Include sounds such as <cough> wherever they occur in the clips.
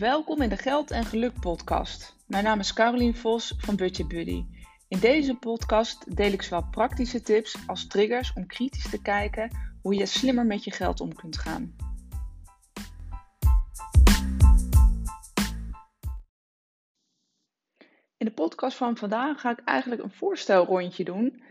Welkom in de Geld en Geluk podcast. Mijn naam is Carolien Vos van Budget Buddy. In deze podcast deel ik zowel praktische tips als triggers om kritisch te kijken hoe je slimmer met je geld om kunt gaan. In de podcast van vandaag ga ik eigenlijk een voorstelrondje doen.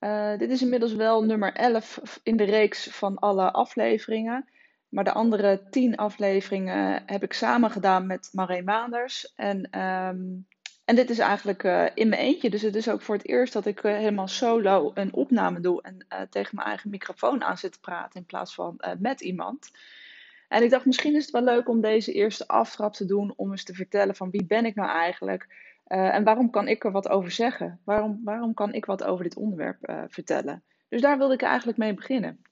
Uh, dit is inmiddels wel nummer 11 in de reeks van alle afleveringen. Maar de andere tien afleveringen heb ik samen gedaan met Marijn Maanders. En, um, en dit is eigenlijk uh, in mijn eentje. Dus het is ook voor het eerst dat ik uh, helemaal solo een opname doe. En uh, tegen mijn eigen microfoon aan zit te praten in plaats van met iemand. En ik dacht, misschien is het wel leuk om deze eerste aftrap te doen. Om eens te vertellen van wie ben ik nou eigenlijk. en waarom kan ik er wat over zeggen? Waarom, waarom kan ik wat over dit onderwerp vertellen? Dus daar wilde ik eigenlijk mee beginnen.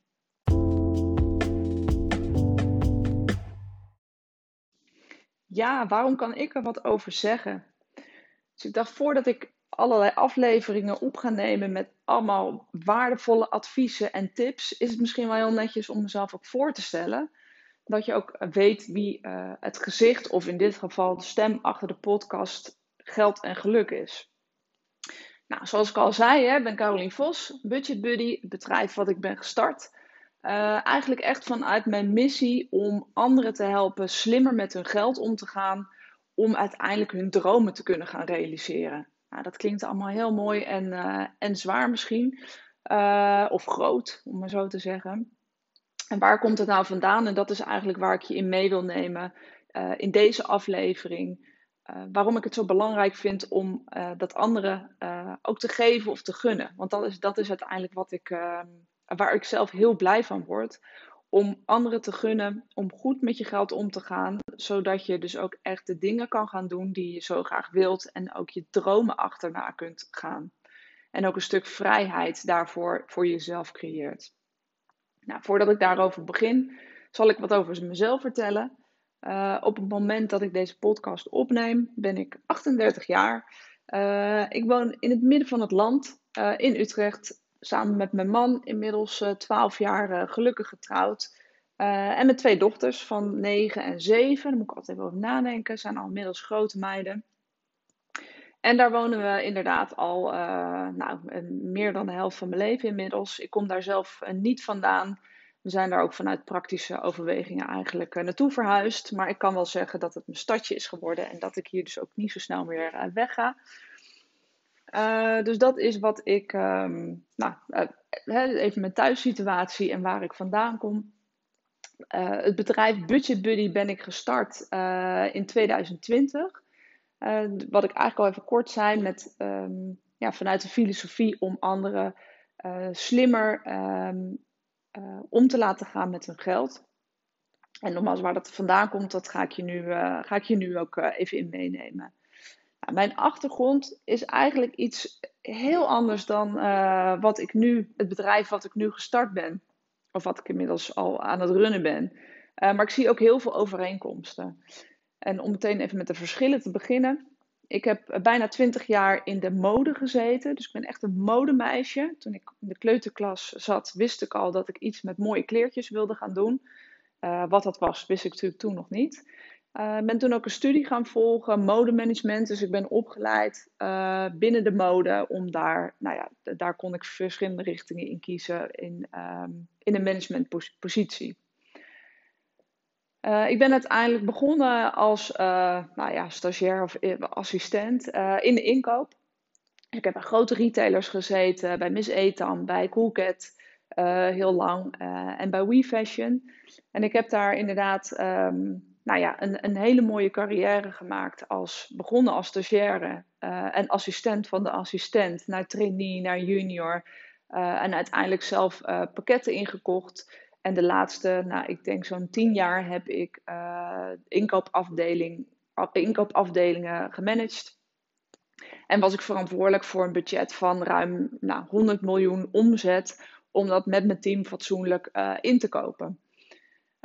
Ja, waarom kan ik er wat over zeggen? Dus ik dacht, voordat ik allerlei afleveringen op ga nemen met allemaal waardevolle adviezen en tips, is het misschien wel heel netjes om mezelf ook voor te stellen. Dat je ook weet wie uh, het gezicht, of in dit geval de stem achter de podcast, geld en geluk is. Nou, zoals ik al zei, hè, ben Caroline Vos, Budget Buddy, het bedrijf wat ik ben gestart. Uh, eigenlijk echt vanuit mijn missie om anderen te helpen slimmer met hun geld om te gaan, om uiteindelijk hun dromen te kunnen gaan realiseren. Nou, dat klinkt allemaal heel mooi en, uh, en zwaar misschien, uh, of groot, om maar zo te zeggen. En waar komt het nou vandaan? En dat is eigenlijk waar ik je in mee wil nemen in deze aflevering. waarom ik het zo belangrijk vind om dat anderen ook te geven of te gunnen. Want dat is, dat is uiteindelijk wat ik ehm, waar ik zelf heel blij van word. Om anderen te gunnen om goed met je geld om te gaan. Zodat je dus ook echt de dingen kan gaan doen die je zo graag wilt. En ook je dromen achterna kunt gaan. En ook een stuk vrijheid daarvoor voor jezelf creëert. Nou, voordat ik daarover begin, zal ik wat over mezelf vertellen. Uh, op het moment dat ik deze podcast opneem, ben ik 38 jaar. Uh, ik woon in het midden van het land, uh, in Utrecht samen met mijn man inmiddels eh, 12 jaar uh, gelukkig getrouwd. Uh, en met twee dochters van 9 en 7. Daar moet ik altijd even over nadenken. Zijn al inmiddels grote meiden. En daar wonen we inderdaad al nou, meer dan de helft van mijn leven inmiddels. Ik kom daar zelf niet vandaan. We zijn daar ook vanuit praktische overwegingen eigenlijk naartoe verhuisd. Maar ik kan wel zeggen dat het mijn stadje is geworden. En dat ik hier dus ook niet zo snel meer wegga. Uh, dus dat is wat ik, um, nou, uh, even mijn thuissituatie en waar ik vandaan kom. Uh, het bedrijf Budget Buddy ben ik gestart in 2020. wat ik eigenlijk al even kort zei, met, um, ja, vanuit de filosofie om anderen slimmer um, om te laten gaan met hun geld. En nogmaals, waar dat vandaan komt, dat ga ik je nu, ga ik je nu ook even in meenemen. Nou, mijn achtergrond is eigenlijk iets heel anders dan uh, wat ik nu, het bedrijf wat ik nu gestart ben. Of wat ik inmiddels al aan het runnen ben. Uh, maar ik zie ook heel veel overeenkomsten. En om meteen even met de verschillen te beginnen. Ik heb bijna twintig jaar in de mode gezeten. Dus ik ben echt een modemeisje. Toen ik in de kleuterklas zat, wist ik al dat ik iets met mooie kleertjes wilde gaan doen. Uh, wat dat was, wist ik natuurlijk toen nog niet. Ik uh, ben toen ook een studie gaan volgen, modemanagement. Dus ik ben opgeleid uh, binnen de mode om daar, nou ja, daar kon ik verschillende richtingen in kiezen in, um, in een managementpositie. Uh, ik ben uiteindelijk begonnen als nou ja, stagiair of assistent in de inkoop. Ik heb bij grote retailers gezeten, bij Miss Etam, bij Coolcat heel lang en bij WeFashion. En ik heb daar inderdaad um, nou ja, een, een hele mooie carrière gemaakt als begonnen als stagiaire uh, en assistent van de assistent naar trainee, naar junior uh, en uiteindelijk zelf uh, pakketten ingekocht. En de laatste, nou ik denk zo'n tien jaar heb ik inkoopafdeling, inkoopafdelingen gemanaged. En was ik verantwoordelijk voor een budget van ruim nou, 100 miljoen omzet om dat met mijn team fatsoenlijk in te kopen.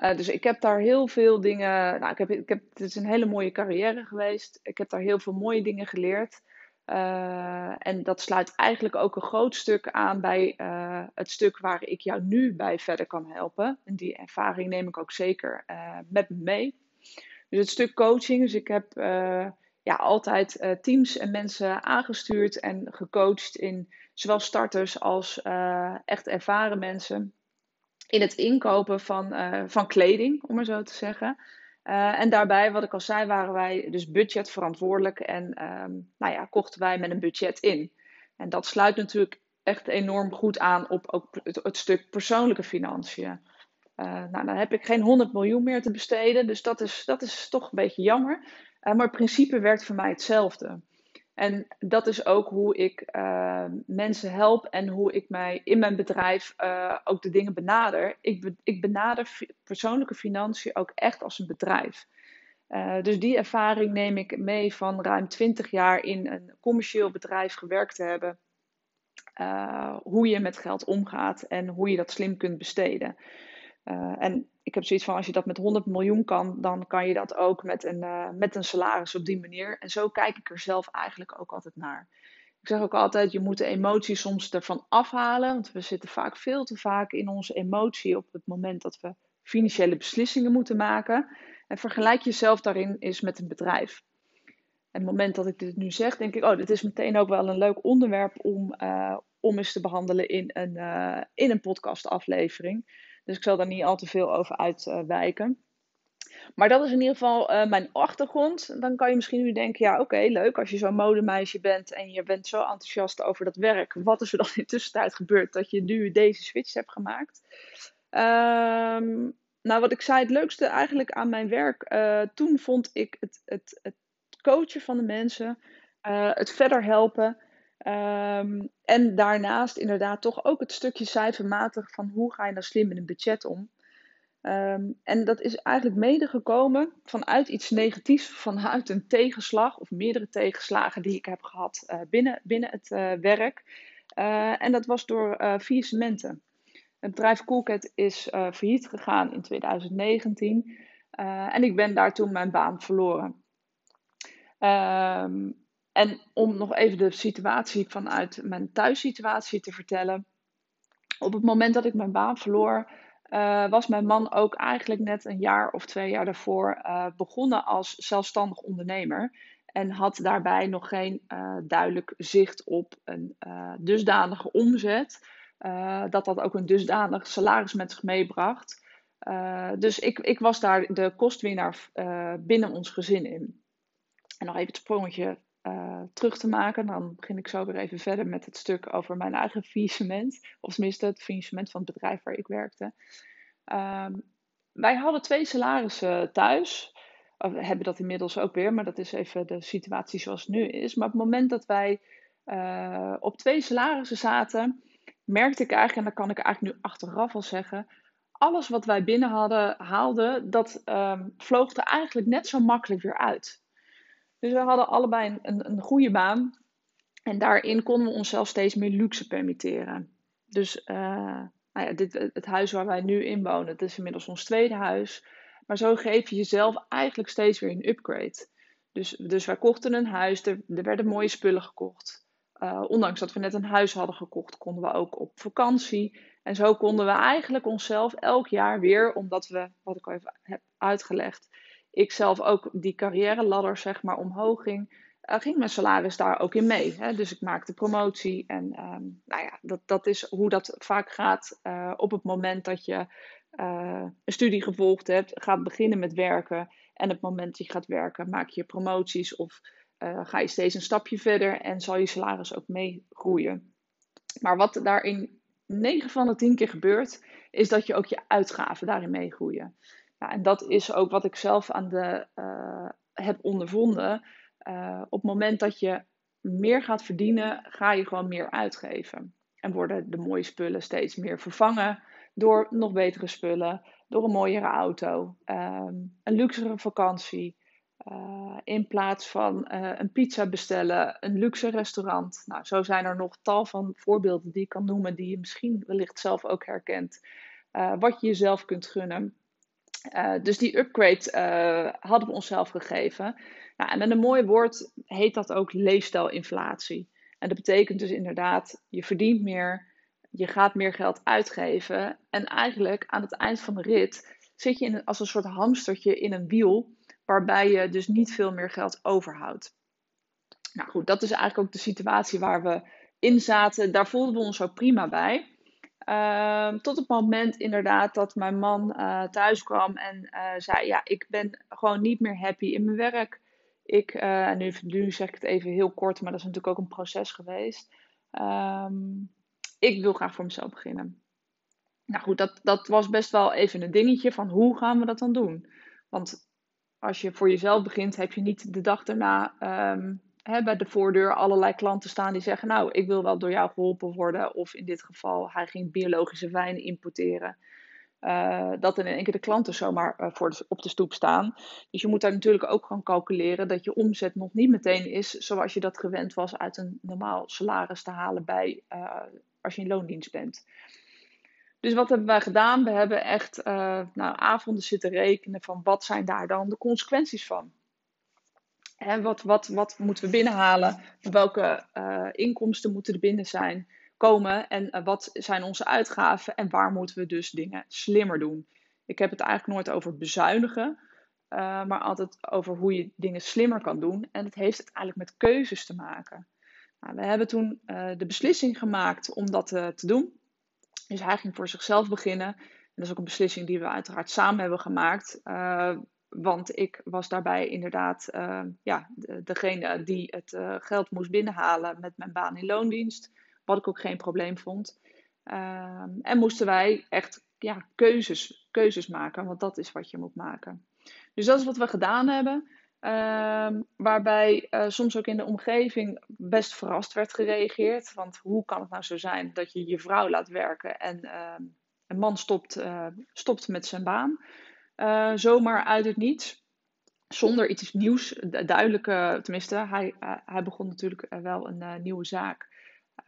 Uh, dus ik heb daar heel veel dingen. Nou, ik heb, ik heb, het is een hele mooie carrière geweest. Ik heb daar heel veel mooie dingen geleerd. Uh, en dat sluit eigenlijk ook een groot stuk aan bij uh, het stuk waar ik jou nu bij verder kan helpen. En die ervaring neem ik ook zeker met me mee. Dus het stuk coaching, dus ik heb ja, altijd teams en mensen aangestuurd en gecoacht in zowel starters als echt ervaren mensen in het inkopen van, van kleding, om maar zo te zeggen. Uh, en daarbij, wat ik al zei, waren wij dus budgetverantwoordelijk en um, nou ja, kochten wij met een budget in. En dat sluit natuurlijk echt enorm goed aan op ook het, stuk persoonlijke financiën. Uh, nou, dan heb ik geen 100 miljoen meer te besteden, dus dat is, dat is toch een beetje jammer. Maar het principe werkt voor mij hetzelfde. En dat is ook hoe ik uh, mensen help en hoe ik mij in mijn bedrijf uh, ook de dingen benader. Ik, ik benader persoonlijke financiën ook echt als een bedrijf. Uh, dus die ervaring neem ik mee van ruim 20 jaar in een commercieel bedrijf gewerkt te hebben. hoe je met geld omgaat en hoe je dat slim kunt besteden. En ik heb zoiets van, als je dat met 100 miljoen kan, dan kan je dat ook met een, uh, met een salaris op die manier. En zo kijk ik er zelf eigenlijk ook altijd naar. Ik zeg ook altijd, je moet de emotie soms ervan afhalen. Want we zitten vaak veel te vaak in onze emotie op het moment dat we financiële beslissingen moeten maken. En vergelijk jezelf daarin eens met een bedrijf. En het moment dat ik dit nu zeg, denk ik, oh, dit is meteen ook wel een leuk onderwerp om, uh, om eens te behandelen in een, in een podcastaflevering. Dus ik zal daar niet al te veel over uitwijken. Maar dat is in ieder geval uh, mijn achtergrond. Dan kan je misschien nu denken: ja, oké, leuk als je zo'n modemeisje bent en je bent zo enthousiast over dat werk. Wat is er dan <laughs> in de tussentijd gebeurd dat je nu deze switch hebt gemaakt? Um, nou, wat ik zei, het leukste eigenlijk aan mijn werk. Uh, toen vond ik het, het, het coachen van de mensen, uh, het verder helpen. Um, en daarnaast inderdaad toch ook het stukje cijfermatig van hoe ga je nou slim met een budget om. Um, en dat is eigenlijk mede gekomen vanuit iets negatiefs, vanuit een tegenslag of meerdere tegenslagen die ik heb gehad uh, binnen, binnen het uh, werk. Uh, en dat was door vier cementen. Het bedrijf Coolcat is failliet gegaan in 2019 en ik ben daar toen mijn baan verloren. Um, en om nog even de situatie vanuit mijn thuissituatie te vertellen. Op het moment dat ik mijn baan verloor, uh, was mijn man ook eigenlijk net een jaar of twee jaar daarvoor uh, begonnen als zelfstandig ondernemer. En had daarbij nog geen uh, duidelijk zicht op een dusdanige omzet. dat dat ook een dusdanig salaris met zich meebracht. dus ik, ik was daar de kostwinnaar binnen ons gezin in. En nog even het sprongetje uh, terug te maken. Dan begin ik zo weer even verder met het stuk over mijn eigen <laughs> faillissement. Of tenminste het faillissement van het bedrijf waar ik werkte. Um, wij hadden twee salarissen thuis. We hebben dat inmiddels ook weer, maar dat is even de situatie zoals het nu is. Maar op het moment dat wij uh, op twee salarissen zaten, merkte ik eigenlijk, en dat kan ik eigenlijk nu achteraf al zeggen, alles wat wij binnen hadden, haalden, dat um, vloog er eigenlijk net zo makkelijk weer uit. Dus we hadden allebei een, een, goede baan. En daarin konden we onszelf steeds meer luxe permitteren. Dus uh, nou ja, dit, het huis waar wij nu in wonen, dat is inmiddels ons tweede huis. Maar zo geef je jezelf eigenlijk steeds weer een upgrade. Dus, dus wij kochten een huis, er, er werden mooie spullen gekocht. Uh, ondanks dat we net een huis hadden gekocht, konden we ook op vakantie. En zo konden we eigenlijk onszelf elk jaar weer, omdat we, wat ik al even heb uitgelegd, ik zelf ook die carrière ladder zeg maar omhoog ging, uh, ging mijn salaris daar ook in mee. Hè? Dus ik maakte promotie en um, nou ja, dat, dat is hoe dat vaak gaat uh, op het moment dat je uh, een studie gevolgd hebt, gaat beginnen met werken en op het moment dat je gaat werken maak je promoties of ga je steeds een stapje verder en zal je salaris ook mee groeien. Maar wat daarin 9 van de 10 keer gebeurt, is dat je ook je uitgaven daarin meegroeien. Ja, en dat is ook wat ik zelf aan de, uh, heb ondervonden. Uh, op het moment dat je meer gaat verdienen, ga je gewoon meer uitgeven. En worden de mooie spullen steeds meer vervangen door nog betere spullen, door een mooiere auto, um, een luxere vakantie. Uh, in plaats van een pizza bestellen, een luxe restaurant. Nou, zo zijn er nog tal van voorbeelden die ik kan noemen, die je misschien wellicht zelf ook herkent. Wat je jezelf kunt gunnen. Uh, dus die upgrade uh, hadden we onszelf gegeven. Nou, en met een mooi woord heet dat ook leefstijlinflatie. En dat betekent dus inderdaad, je verdient meer, je gaat meer geld uitgeven. En eigenlijk aan het eind van de rit zit je in, als een soort hamstertje in een wiel, waarbij je dus niet veel meer geld overhoudt. Nou goed, dat is eigenlijk ook de situatie waar we in zaten. Daar voelden we ons ook prima bij. Ehm, tot het moment inderdaad dat mijn man uh, thuis kwam en uh, zei: Ja, ik ben gewoon niet meer happy in mijn werk. Ik, uh, en nu, nu, zeg ik het even heel kort, maar dat is natuurlijk ook een proces geweest. Um, ik wil graag voor mezelf beginnen. Nou goed, dat, dat was best wel even een dingetje van hoe gaan we dat dan doen? Want als je voor jezelf begint, heb je niet de dag daarna um, bij de voordeur allerlei klanten staan die zeggen: Nou, ik wil wel door jou geholpen worden. Of in dit geval, hij ging biologische wijn importeren. Uh, dat in één keer de klanten zomaar uh, voor op de stoep staan. Dus je moet daar natuurlijk ook gaan calculeren dat je omzet nog niet meteen is zoals je dat gewend was uit een normaal salaris te halen bij uh, als je in loondienst bent. Dus wat hebben wij gedaan? We hebben echt nou, avonden zitten rekenen van wat zijn daar dan de consequenties van. Wat, wat, wat moeten we binnenhalen? Welke uh, inkomsten moeten er binnen zijn, komen? En uh, wat zijn onze uitgaven? En waar moeten we dus dingen slimmer doen? Ik heb het eigenlijk nooit over bezuinigen, uh, maar altijd over hoe je dingen slimmer kan doen. En het heeft uiteindelijk met keuzes te maken. Nou, we hebben toen de beslissing gemaakt om dat te doen. Dus hij ging voor zichzelf beginnen. En dat is ook een beslissing die we uiteraard samen hebben gemaakt. Want ik was daarbij inderdaad uh, ja, degene die het uh, geld moest binnenhalen met mijn baan in loondienst. Wat ik ook geen probleem vond. Uh, en moesten wij echt ja, keuzes, keuzes maken, want dat is wat je moet maken. Dus dat is wat we gedaan hebben. Ehm, waarbij uh, soms ook in de omgeving best verrast werd gereageerd. Want hoe kan het nou zo zijn dat je je vrouw laat werken en ehm, een man stopt, stopt met zijn baan? Uh, zomaar uit het niets. Zonder iets nieuws, duidelijke, tenminste, hij, uh, hij begon natuurlijk wel een nieuwe zaak.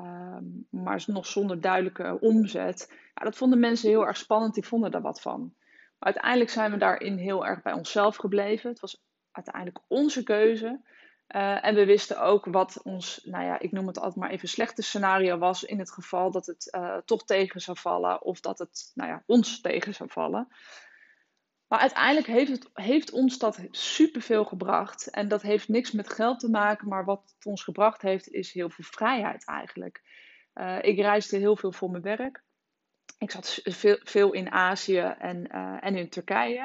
Um, maar nog zonder duidelijke omzet. Ja, dat vonden mensen heel erg spannend, die vonden daar wat van. Maar uiteindelijk zijn we daarin heel erg bij onszelf gebleven. Het was uiteindelijk onze keuze. En we wisten ook wat ons, nou ja, ik noem het altijd maar even slechte scenario was in het geval dat het toch tegen zou vallen of dat het, nou ja, ons tegen zou vallen. Maar uiteindelijk heeft, het, heeft ons dat superveel gebracht. En dat heeft niks met geld te maken, maar wat het ons gebracht heeft, is heel veel vrijheid eigenlijk. Uh, ik reisde heel veel voor mijn werk. Ik zat veel, veel in Azië en, uh, en in Turkije.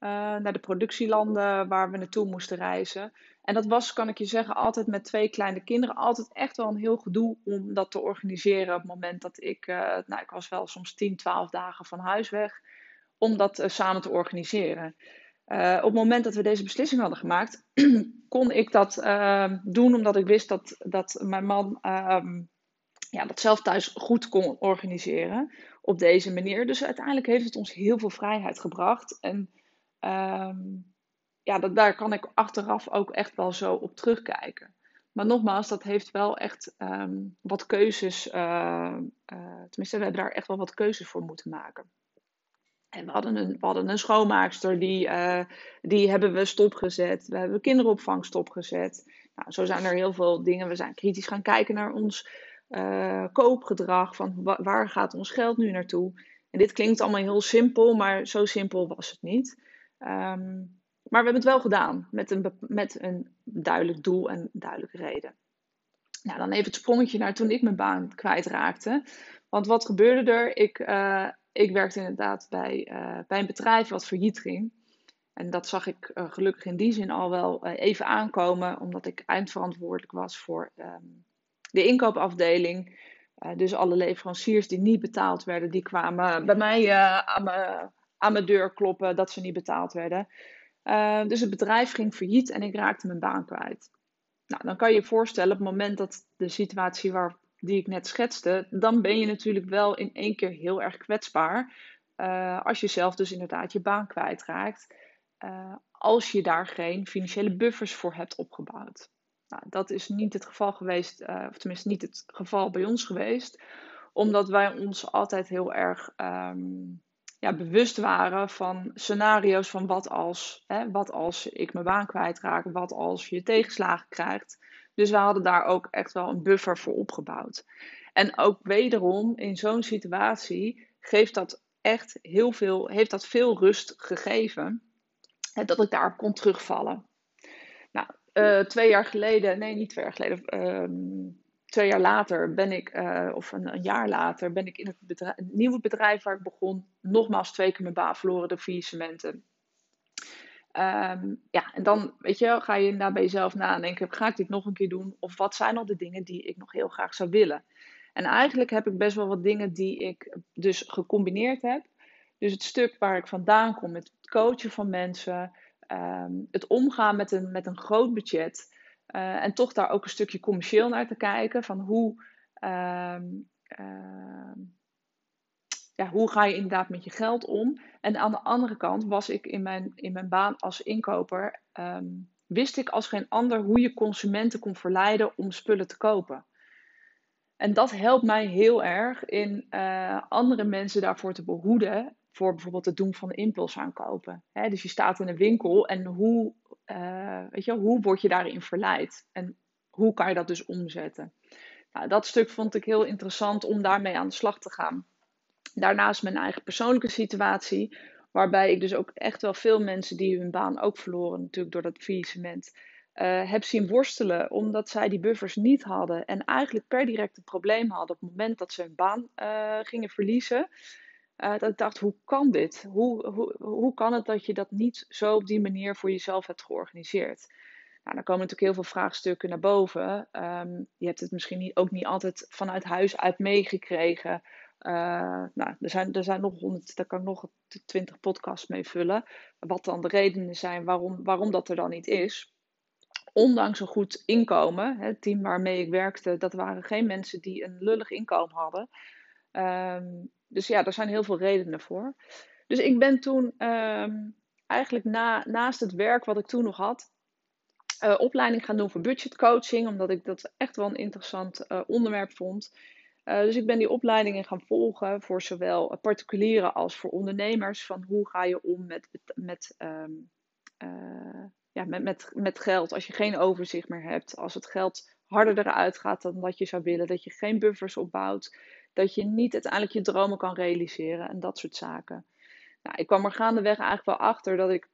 Uh, naar de productielanden waar we naartoe moesten reizen. En dat was, kan ik je zeggen, altijd met twee kleine kinderen. Altijd echt wel een heel gedoe om dat te organiseren. Op het moment dat ik, nou, ik was wel soms 10, 12 dagen van huis weg om dat uh, samen te organiseren. Uh, op het moment dat we deze beslissing hadden gemaakt, <clears throat> kon ik dat uh, doen omdat ik wist dat, dat mijn man ehm, ja, dat zelf thuis goed kon organiseren op deze manier. Dus uiteindelijk heeft het ons heel veel vrijheid gebracht. En um, ja, dat, daar kan ik achteraf ook echt wel zo op terugkijken. Maar nogmaals, dat heeft wel echt wat keuzes. Uh, tenminste, we hebben daar echt wel wat keuzes voor moeten maken. En we hadden een, hadden een schoonmaakster, die, uh, die hebben we stopgezet. We hebben kinderopvang stopgezet. Nou, zo zijn er heel veel dingen. We zijn kritisch gaan kijken naar ons uh, koopgedrag. Van wa waar gaat ons geld nu naartoe? En dit klinkt allemaal heel simpel, maar zo simpel was het niet. Um, maar we hebben het wel gedaan met een, met een duidelijk doel en duidelijke reden. Nou, dan even het sprongetje naar toen ik mijn baan kwijtraakte. Want wat gebeurde er? Ik, uh, ik werkte inderdaad bij, uh, bij een bedrijf wat failliet ging. En dat zag ik uh, gelukkig in die zin al wel uh, even aankomen, omdat ik eindverantwoordelijk was voor um, de inkoopafdeling. dus alle leveranciers die niet betaald werden, die kwamen bij mij aan, me, aan mijn deur kloppen dat ze niet betaald werden. dus het bedrijf ging failliet en ik raakte mijn baan kwijt. Nou, dan kan je je voorstellen op het moment dat de situatie waar, die ik net schetste, dan ben je natuurlijk wel in één keer heel erg kwetsbaar. Uh, als je zelf dus inderdaad je baan kwijtraakt. Uh, als je daar geen financiële buffers voor hebt opgebouwd. Nou, dat is niet het geval geweest, uh, of tenminste niet het geval bij ons geweest. Omdat wij ons altijd heel erg um, ja, bewust waren van scenario's van wat als, hè, wat als ik mijn baan kwijtraak, wat als je tegenslagen krijgt. Dus we hadden daar ook echt wel een buffer voor opgebouwd. En ook wederom in zo'n situatie geeft dat echt heel veel, heeft dat veel rust gegeven. dat ik daarop kon terugvallen. Nou, uh, twee jaar geleden, nee, niet twee jaar geleden, uh, twee jaar later ben ik, uh, of een, jaar later, ben ik in het, het, nieuwe bedrijf waar ik begon, nogmaals twee keer mijn baan verloren door faillissementen. Um, ja, en dan, weet je, ga je daar bij jezelf nadenken, ga ik dit nog een keer doen? Of wat zijn al de dingen die ik nog heel graag zou willen? En eigenlijk heb ik best wel wat dingen die ik dus gecombineerd heb. Dus het stuk waar ik vandaan kom, het coachen van mensen, um, het omgaan met een, met een groot budget. Uh, en toch daar ook een stukje commercieel naar te kijken. Van hoe, uh, ja, hoe ga je inderdaad met je geld om? En aan de andere kant was ik in mijn, in mijn baan als inkoper. Um, wist ik als geen ander hoe je consumenten kon verleiden om spullen te kopen. En dat helpt mij heel erg in uh, andere mensen daarvoor te behoeden voor bijvoorbeeld het doen van impulsaankopen. aankopen. dus je staat in een winkel en hoe, uh, weet je, hoe word je daarin verleid? En hoe kan je dat dus omzetten? Nou, dat stuk vond ik heel interessant om daarmee aan de slag te gaan. Daarnaast mijn eigen persoonlijke situatie, waarbij ik dus ook echt wel veel mensen die hun baan ook verloren, natuurlijk door dat faillissement, uh, heb zien worstelen omdat zij die buffers niet hadden en eigenlijk per direct een probleem hadden op het moment dat ze hun baan uh, gingen verliezen. Uh, dat ik dacht, hoe kan dit? Hoe, hoe, hoe kan het dat je dat niet zo op die manier voor jezelf hebt georganiseerd? Nou, dan komen natuurlijk heel veel vraagstukken naar boven. Um, je hebt het misschien ook niet altijd vanuit huis uit meegekregen. Uh, nou, er zijn, er zijn nog honderd, daar kan nog twintig podcasts mee vullen. Wat dan de redenen zijn waarom, waarom dat er dan niet is. Ondanks een goed inkomen, het team waarmee ik werkte, dat waren geen mensen die een lullig inkomen hadden. Um, dus ja, daar zijn heel veel redenen voor. Dus ik ben toen um, eigenlijk na, naast het werk wat ik toen nog had, uh, opleiding gaan doen voor budgetcoaching, omdat ik dat echt wel een interessant uh, onderwerp vond. Uh, dus ik ben die opleidingen gaan volgen voor zowel particulieren als voor ondernemers. Van hoe ga je om met, met, um, ja, met, met, met geld als je geen overzicht meer hebt. Als het geld harder eruit gaat dan wat je zou willen. Dat je geen buffers opbouwt dat je niet uiteindelijk je dromen kan realiseren en dat soort zaken. Nou, ik kwam er gaandeweg eigenlijk wel achter dat ik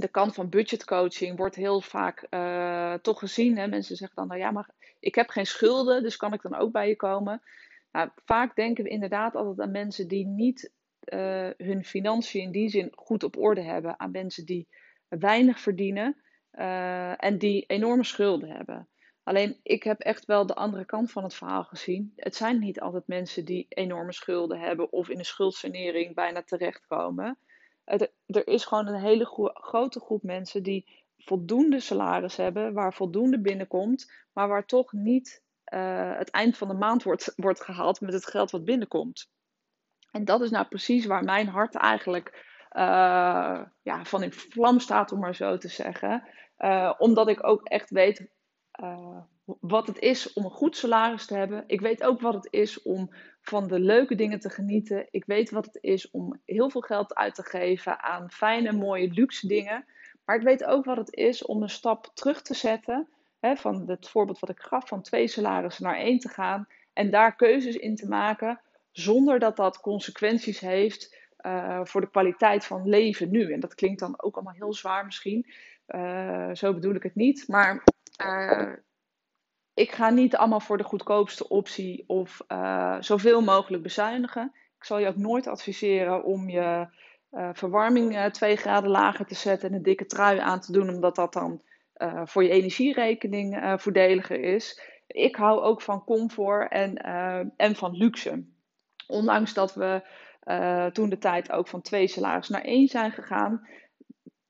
de kant van budgetcoaching wordt heel vaak uh, toch gezien. Hè? Mensen zeggen dan, nou ja, maar ik heb geen schulden, dus kan ik dan ook bij je komen? Nou, vaak denken we inderdaad altijd aan mensen die niet uh, hun financiën in die zin goed op orde hebben. Aan mensen die weinig verdienen uh, en die enorme schulden hebben. Alleen ik heb echt wel de andere kant van het verhaal gezien. Het zijn niet altijd mensen die enorme schulden hebben of in een schuldsanering bijna terechtkomen. Er, is gewoon een hele grote groep mensen die voldoende salaris hebben, waar voldoende binnenkomt, maar waar toch niet uh, het eind van de maand wordt, wordt gehaald met het geld wat binnenkomt. En dat is nou precies waar mijn hart eigenlijk uh, ja, van in vlam staat, om maar zo te zeggen. Uh, omdat ik ook echt weet wat het is om een goed salaris te hebben. Ik weet ook wat het is om van de leuke dingen te genieten. Ik weet wat het is om heel veel geld uit te geven aan fijne, mooie, luxe dingen. Maar ik weet ook wat het is om een stap terug te zetten. Hè, van het voorbeeld wat ik gaf, van twee salarissen naar één te gaan. En daar keuzes in te maken, zonder dat dat consequenties heeft uh, voor de kwaliteit van leven nu. En dat klinkt dan ook allemaal heel zwaar misschien. Uh, zo bedoel ik het niet. Maar uh, ik ga niet allemaal voor de goedkoopste optie of uh, zoveel mogelijk bezuinigen. Ik zal je ook nooit adviseren om je uh, verwarming 2 graden lager te zetten en een dikke trui aan te doen, omdat dat dan voor je energierekening voordeliger is. Ik hou ook van comfort en, en van luxe. Ondanks dat we toen de tijd ook van twee salaris naar één zijn gegaan,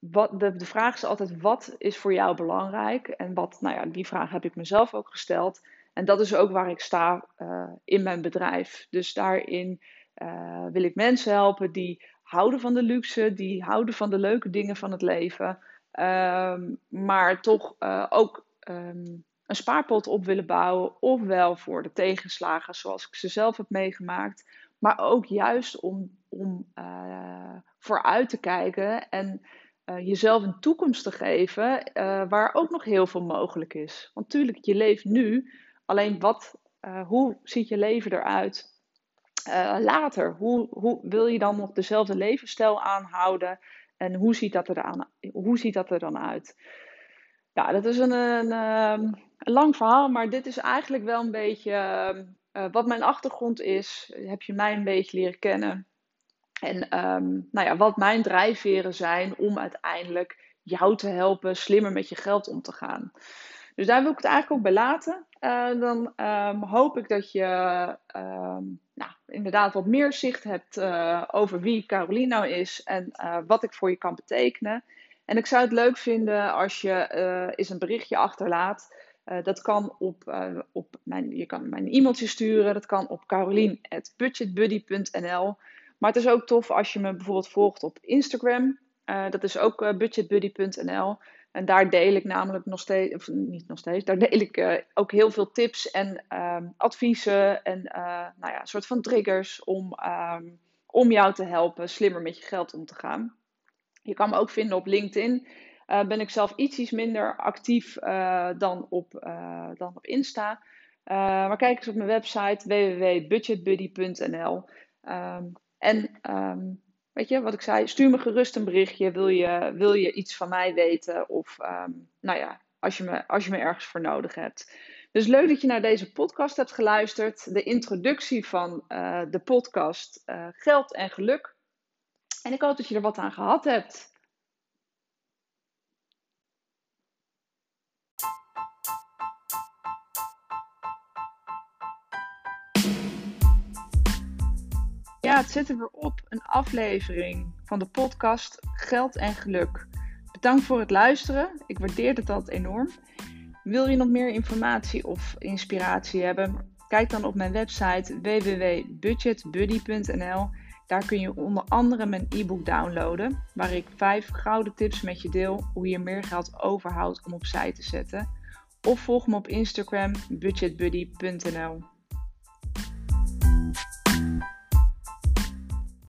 wat, de, de vraag is altijd: wat is voor jou belangrijk? En wat, nou ja, die vraag heb ik mezelf ook gesteld. En dat is ook waar ik sta uh, in mijn bedrijf. Dus daarin uh, wil ik mensen helpen die houden van de luxe, die houden van de leuke dingen van het leven, um, maar toch uh, ook um, een spaarpot op willen bouwen, ofwel voor de tegenslagen zoals ik ze zelf heb meegemaakt, maar ook juist om, om vooruit te kijken en uh, jezelf een toekomst te geven uh, waar ook nog heel veel mogelijk is. Want natuurlijk, je leeft nu, alleen wat, uh, hoe ziet je leven eruit later? Hoe, hoe wil je dan nog dezelfde levensstijl aanhouden? En hoe ziet dat er dan, hoe ziet dat er dan uit? Ja, dat is een, een, ehm, een lang verhaal, maar dit is eigenlijk wel een beetje uh, wat mijn achtergrond is. Heb je mij een beetje leren kennen? En um, nou ja, wat mijn drijfveren zijn om uiteindelijk jou te helpen slimmer met je geld om te gaan. Dus daar wil ik het eigenlijk ook bij laten. Uh, dan um, hoop ik dat je um, nou, inderdaad wat meer zicht hebt uh, over wie Caroline nou is en uh, wat ik voor je kan betekenen. En ik zou het leuk vinden als je eens een berichtje achterlaat. dat kan op, op je kan mijn e-mailtje sturen. Dat kan op caroline.budgetbuddy.nl. Maar het is ook tof als je me bijvoorbeeld volgt op Instagram. dat is ook budgetbuddy.nl. En daar deel ik namelijk nog steeds, of niet nog steeds, daar deel ik uh, ook heel veel tips en uh, adviezen en nou ja, een soort van triggers om, um, om jou te helpen slimmer met je geld om te gaan. Je kan me ook vinden op LinkedIn. Ben ik zelf iets, minder actief dan, op, dan op Insta. maar kijk eens op mijn website www.budgetbuddy.nl. en um, weet je, wat ik zei, stuur me gerust een berichtje. Wil je, wil je iets van mij weten? Of um, nou ja, als je, me, als je me ergens voor nodig hebt. Dus leuk dat je naar deze podcast hebt geluisterd. De introductie van uh, de podcast uh, Geld en Geluk. En ik hoop dat je er wat aan gehad hebt. Ja, het zit er weer op. Een aflevering van de podcast Geld en Geluk. Bedankt voor het luisteren. Ik waardeer altijd enorm. Wil je nog meer informatie of inspiratie hebben? Kijk dan op mijn website www.budgetbuddy.nl. Daar kun je onder andere mijn e-book downloaden, waar ik vijf gouden tips met je deel hoe je meer geld overhoudt om opzij te zetten. Of volg me op Instagram budgetbuddy.nl.